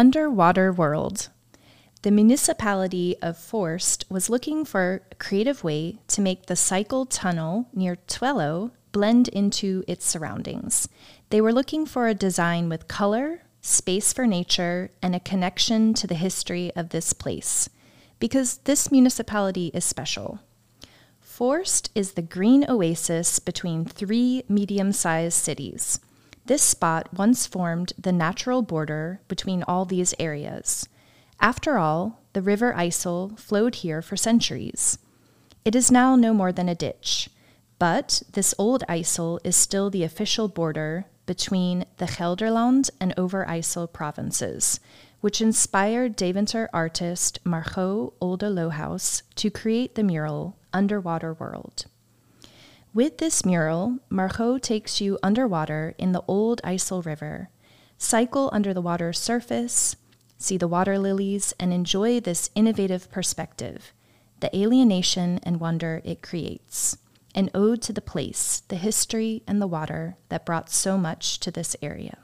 Underwater World. The municipality of Voorst was looking for a creative way to make the cycle tunnel near Twello blend into its surroundings. They were looking for a design with color, space for nature, and a connection to the history of this place, because this municipality is special. Voorst is the green oasis between three medium sized cities. This spot once formed the natural border between all these areas. After all, the River IJssel flowed here for centuries. It is now no more than a ditch, but this old IJssel is still the official border between the Gelderland and Over Overijssel provinces, which inspired Deventer artist Margot Olde Lohaus to create the mural Underwater World. With this mural, Margot takes you underwater in the old IJssel River, cycle under the water's surface, see the water lilies, and enjoy this innovative perspective, the alienation and wonder it creates, an ode to the place, the history, and the water that brought so much to this area.